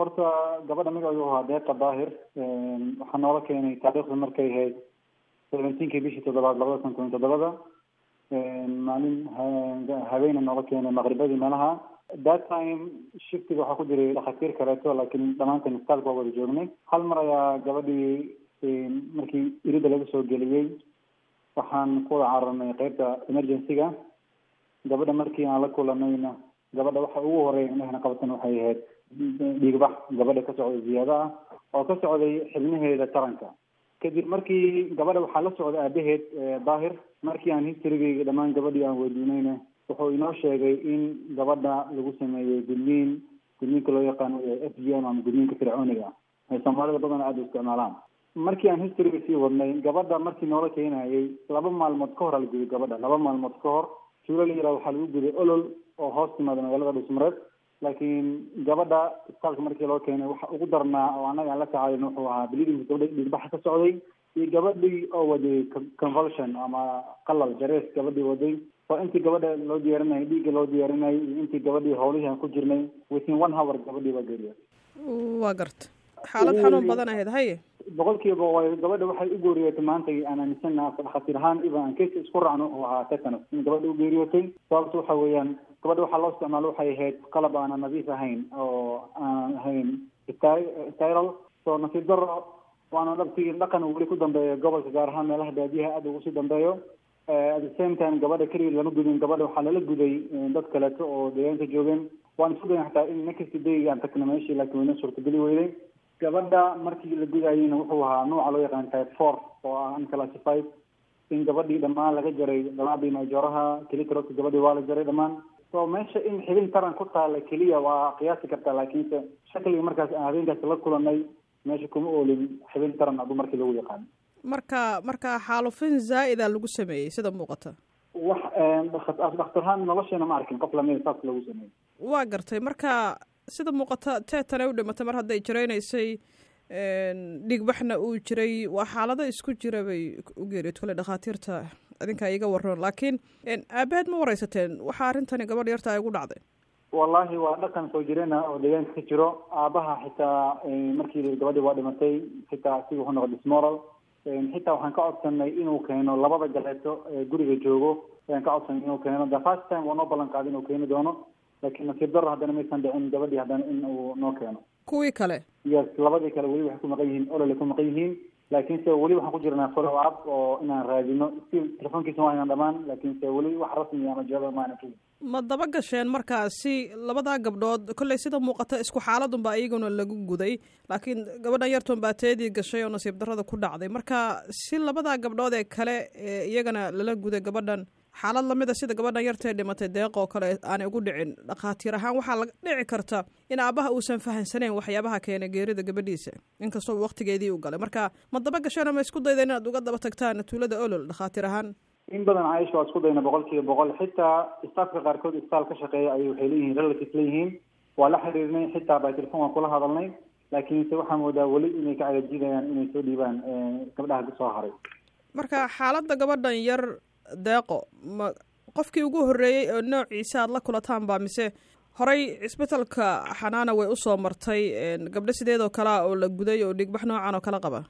horta gabadha magaceedu ahaa deeqa daahir waxaa noola keenay taariikhda markay ahayd seventeenkii bishii toddobaad labada kun kun toddobada. Maalin habeena noola keenay maqribadii meelaha. That time shiftiga waxaa ku jiray dhakhaatiir kaleeto laakiin dhammaanteen istaalka waa wada joognay. Hal mar ayaa gabadhii markii irida laga soo geliyey waxaan ku wada cararnay qeybta emergency-ga. Gabadha markii aan la kulanayna gabadha waxa ugu horreeya indhahana qabatan waxay ahayd dhiigbax gabadha ka socday ziyaado ah oo ka socday xibnaheeda taranka. Kadib markii gabadha waxaa la socda aabaheed daahir markii aan historygeyga dhammaan gabadhii aan weydiinayna wuxuu inoo sheegay in gabadha lagu sameeyey gudniin gudniinka loo yaqaano f g m ama gudniinka fircooniga. Ay soomaalida badan aada u isticmaalaan. Markii aan historyga sii wadnay gabadha markii noola keenayay laba maalmood ka hor la guday gabadha laba maalmood ka hor tuulo la waxaa lagu guday olol oo hoos timaada magaalada dhusmareed laakiin gabadha isbitaalka markii loo keenay waxa ugu darnaa oo annaga aan la tacaalin wuxuu ahaa bleeding gabadha dhiigbaxa ka socday iyo gabadhii oo waday convulsion ama qalal jarees gabadhii waday. Oo intii gabadha loo diyaarinayay dhiigga loo diyaarinayay iyo intii gabadhii howlihii aan ku jirnay within one hour gabadhii waa geeriya waa garta. Xaalad xanuun badan ahayd haye boqolkiiba way gabadha waxay u geeriyootay maanta aan aaminsana dhakhaatiir ahaan iba aan case isku raacno wuxuu ahaa tetanus. In gabadha u geeriyootay sababta waxa weeyaan gabadha waxaa loo isticmaalo waxay ahayd qalab aanan nadiif ahayn oo aan ahayn styral so nasiib daro waana dhabtii dhaqan weli ku dambeeyo gobolka gaar ahaan meelaha baadiyaha aada ugu sii dambeeyo. At the same time gabadha keliya lama gudin gabadha waxaa lala guday dad kaleeto oo deegaanka joogeen. Waan isku dayan xataa in next day aan tagna meeshii laakiin wayna suurtageli weyday. Gabadha markii la gudayeyna wuxuu ahaa nooca loo yaqaan type four oo ah unclassified. In gabadhii dhammaan laga jaray dalaadii majooraha kelitrot gabadhii waa la jaray dhammaan so meesha in xibin taran ku taala keliya waa qiyaasi kartaa laakiinse shakliga markaas aan habeenkaas la kulanay meesha kuma oolin xibin taran adu markii lagu yaqaano marka marka xaalufin zaa'ida lagu sameeyey sida muuqata? Wax dhakhtarhaan nolosheena ma arkin qof lamida saas lagu sameeyey. Waa gartay. Marka sida muuqata teetana u dhimatay mar hadday jiraynaysay dhiigbaxna uu jiray waa xaalado isku jira bay u geeriyood kole dhakhaatiirta idinkaa iga waran laakiin aabaheed ma wareysateen waxaa arrintani gabadh yarta ay ugu dhacday. Wallahi waa dhaqan soo jirena oo deegaanka ka jiro. Aabaha xitaa markii gabadhii waa dhimatay xitaa asiga wuxuu noqday dismoral xitaa waxaan ka codsanay inuu keeno labada galeeto ee guriga joogo. Ayaan ka codsanay inuu keeno the first time waa noo ballan qaaday inuu keeni doono. Laakiin nasiib daro haddana maysan dhicin gabadhii haddana in uu noo keeno. Kuwii kale? Yes labadii kale weli waxay ku maqan yihiin ololay ku maqan yihiin laakiinse weli waxaan ku jirnaa follow up oo inaan raadino. Still telefoonkiisa waa inaan dhamaan laakiinse weli wax rasmi ama jawaab maana ka ma daba gasheen markaasi labadaa gabdhood kolley sida muuqata isku xaaladunbaa iyaguna lagu guday laakiin gabadhan yartoon baa teedii gashay oo nasiib darrada ku dhacday. Marka si labadaa gabdhood ee kale ee iyagana lala guday gabadhan xaalad lamida sida gabadhan yartee dhimatay deeq oo kale aanay ugu dhicin dhakhaatiir ahaan waxaa laga dhici karta in aabaha uusan fahansaneyn waxyaabaha keenay geerida gabadhiisa. Inkastoo waktigeedii u galay. Marka ma daba gasheen ma isku dayda inaad uga daba tagtaan tuulada olol dhakhaatiir ahaan? In badan caaisha waa isku dayna boqol kiiba boqol. Xitaa istaafka qaarkood isbitaal ka shaqeeya ayay waxay leeyihiin relative leeyihiin. Waa la xiriirnay xitaa by telefon waan kula hadalnay. Laakiinse waxaa moodaa weli inay ka cagajidayaan inay soo dhiibaan gabdhaha soo haray. Marka xaaladda gabadhan yar deeqo. Ma qofkii ugu horreeyey oo noociisa aad la kulataan baa mise horey cisbitalka xanaana way u soo martay gabdho sideed oo kalea oo la guday oo dhigbax noocan oo kala qaba?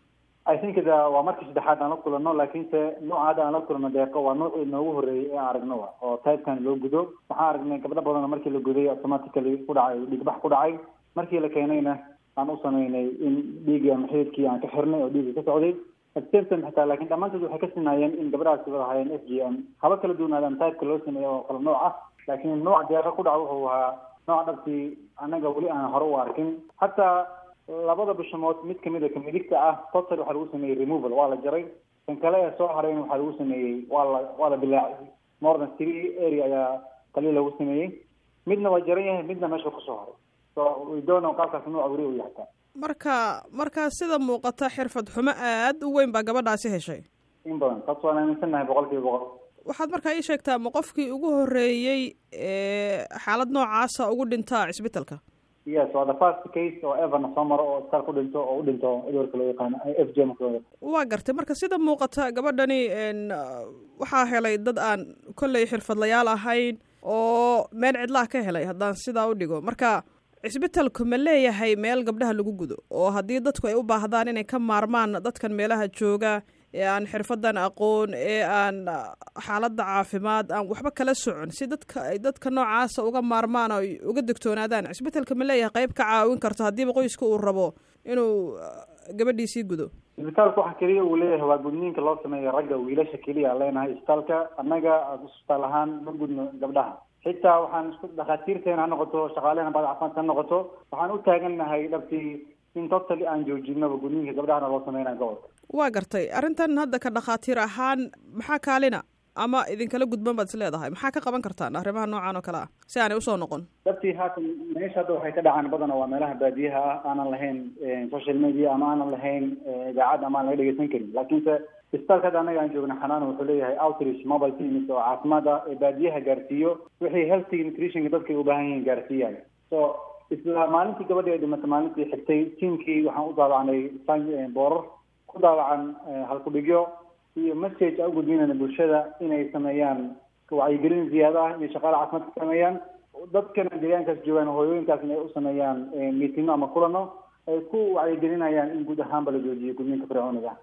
I think da waa markii saddexaad aan la kulanno laakiinse hadda aan la kulanno deeqo waa noocii noogu horreeyey ee aan aragno oo typekan loo gudo. Waxaan aragnay gabdho badan markii la guday automatically ku dhacay dhigbax ku dhacay. Markii la keenayna aan u sameynay in dhiiggii ama xididkii aan ka xirnay oo dhiiggii ka socday attemtan xitaa laakiin dhammaantood waxay ka sinaayeen in gabdhahaasi wada hayeen f g m. Haba kala duwanaadaan typeka loo sameeyo oo kala nooc ah laakiin nooc deeqa ku dhaca wuxuu ahaa nooca dhabtii annaga weli aan hore u arkin. Hataa labada bishamood mid ka mid a kamidigta ah total waxaa lagu sameeyey removal waa la jaray. Kan kale ee soo harayna waxaa lagu sameeyey waa la waa la bilaacay. More than three area ayaa qaliil lagu sameeyey. Midna waa jaran yahay midna meesha ku soo haray. So don't know qaabkaas nooca weli u yahataa marka markaa sida muuqata xirfad xumo aada u weyn baa gabadhaasi heshay. In badan taas waan aaminsannahay boqol kiiba boqol. Waxaad markaa ii sheegtaa ma qofkii ugu horreeyey ee xaalad noocaasa ugu dhintaa cisbitalka yes waa the first case oo everna soo maro oo istaal ku dhinto oo u dhinto edwarka loo yaqaano f j waa gartay. Marka sida muuqata gabadhani waxaa helay dad aan kolley xirfadlayaal ahayn oo meel cidlaha ka helay haddaan sidaa u dhigo. Marka cisbitalku ma leeyahay meel gabdhaha lagu gudo oo haddii dadku ay u baahdaan inay ka maarmaan dadkan meelaha jooga ee aan xirfadan aqoon ee aan xaaladda caafimaad aan waxba kala socon. Si dadka dadka noocaasa uga maarmaan oo uga digtoonaadaan cisbitalka ma leeyahay qayb ka caawin karto haddiiba qoyska uu rabo inuu gabadhiisii gudo. Isbitaalka waxa keliya uu leeyahay waa gudniinka loo sameeyo ragga wiilasha keliya leenahay isbitaalka annaga isbitaal ahaan ma gudno gabdhaha xitaa waxaan isku dhakhaatiirteena ha noqoto shaqaalehena baad caafimaadka ha noqoto. Waxaan u taagannahay dhabtii in totally aan joojinaba gudniinka gabdhahana loo sameynaya gobolka waa gartay. Arrintan hadda ka dhakhaatiir ahaan maxaa kaalina ama idinkala gudban baad is leedahay. Maxaa ka qaban kartaan arrimaha noocan oo kale ah? Si aanay u soo noqon. Dhabtii haatan meesha hadda waxay ka dhacaan badana waa meelaha baadiyaha ah aanan lahayn social media ama aanan lahayn idaacad ama aan laga dhegeysan karin. Laakiinse isbitaalka hadda annaga aan joogna xanaan wuxuu leeyahay outreach mobile teams oo caafimaad ah ee baadiyaha gaarsiiyo. Wixii healthy nutritionka dadkay u baahan yihiin gaarsiiyaan. So isla maalintii gabadhii ay dhimatay maalintii xigtay tiamkii waxaan u daawacnay boorar ku daawacan halkudhigyo iyo message u gudbinayna bulshada inay sameeyaan wacyigelin ziyaada ah iyo shaqaale caafimaad ka sameeyaan. Dadkana deegaankaas joogaan hooyooyinkaasna ay u sameeyaan miitino ama kulano ay ku wacyigelinayaan in guud ahaanba la joojiyo gudniinka fircooniga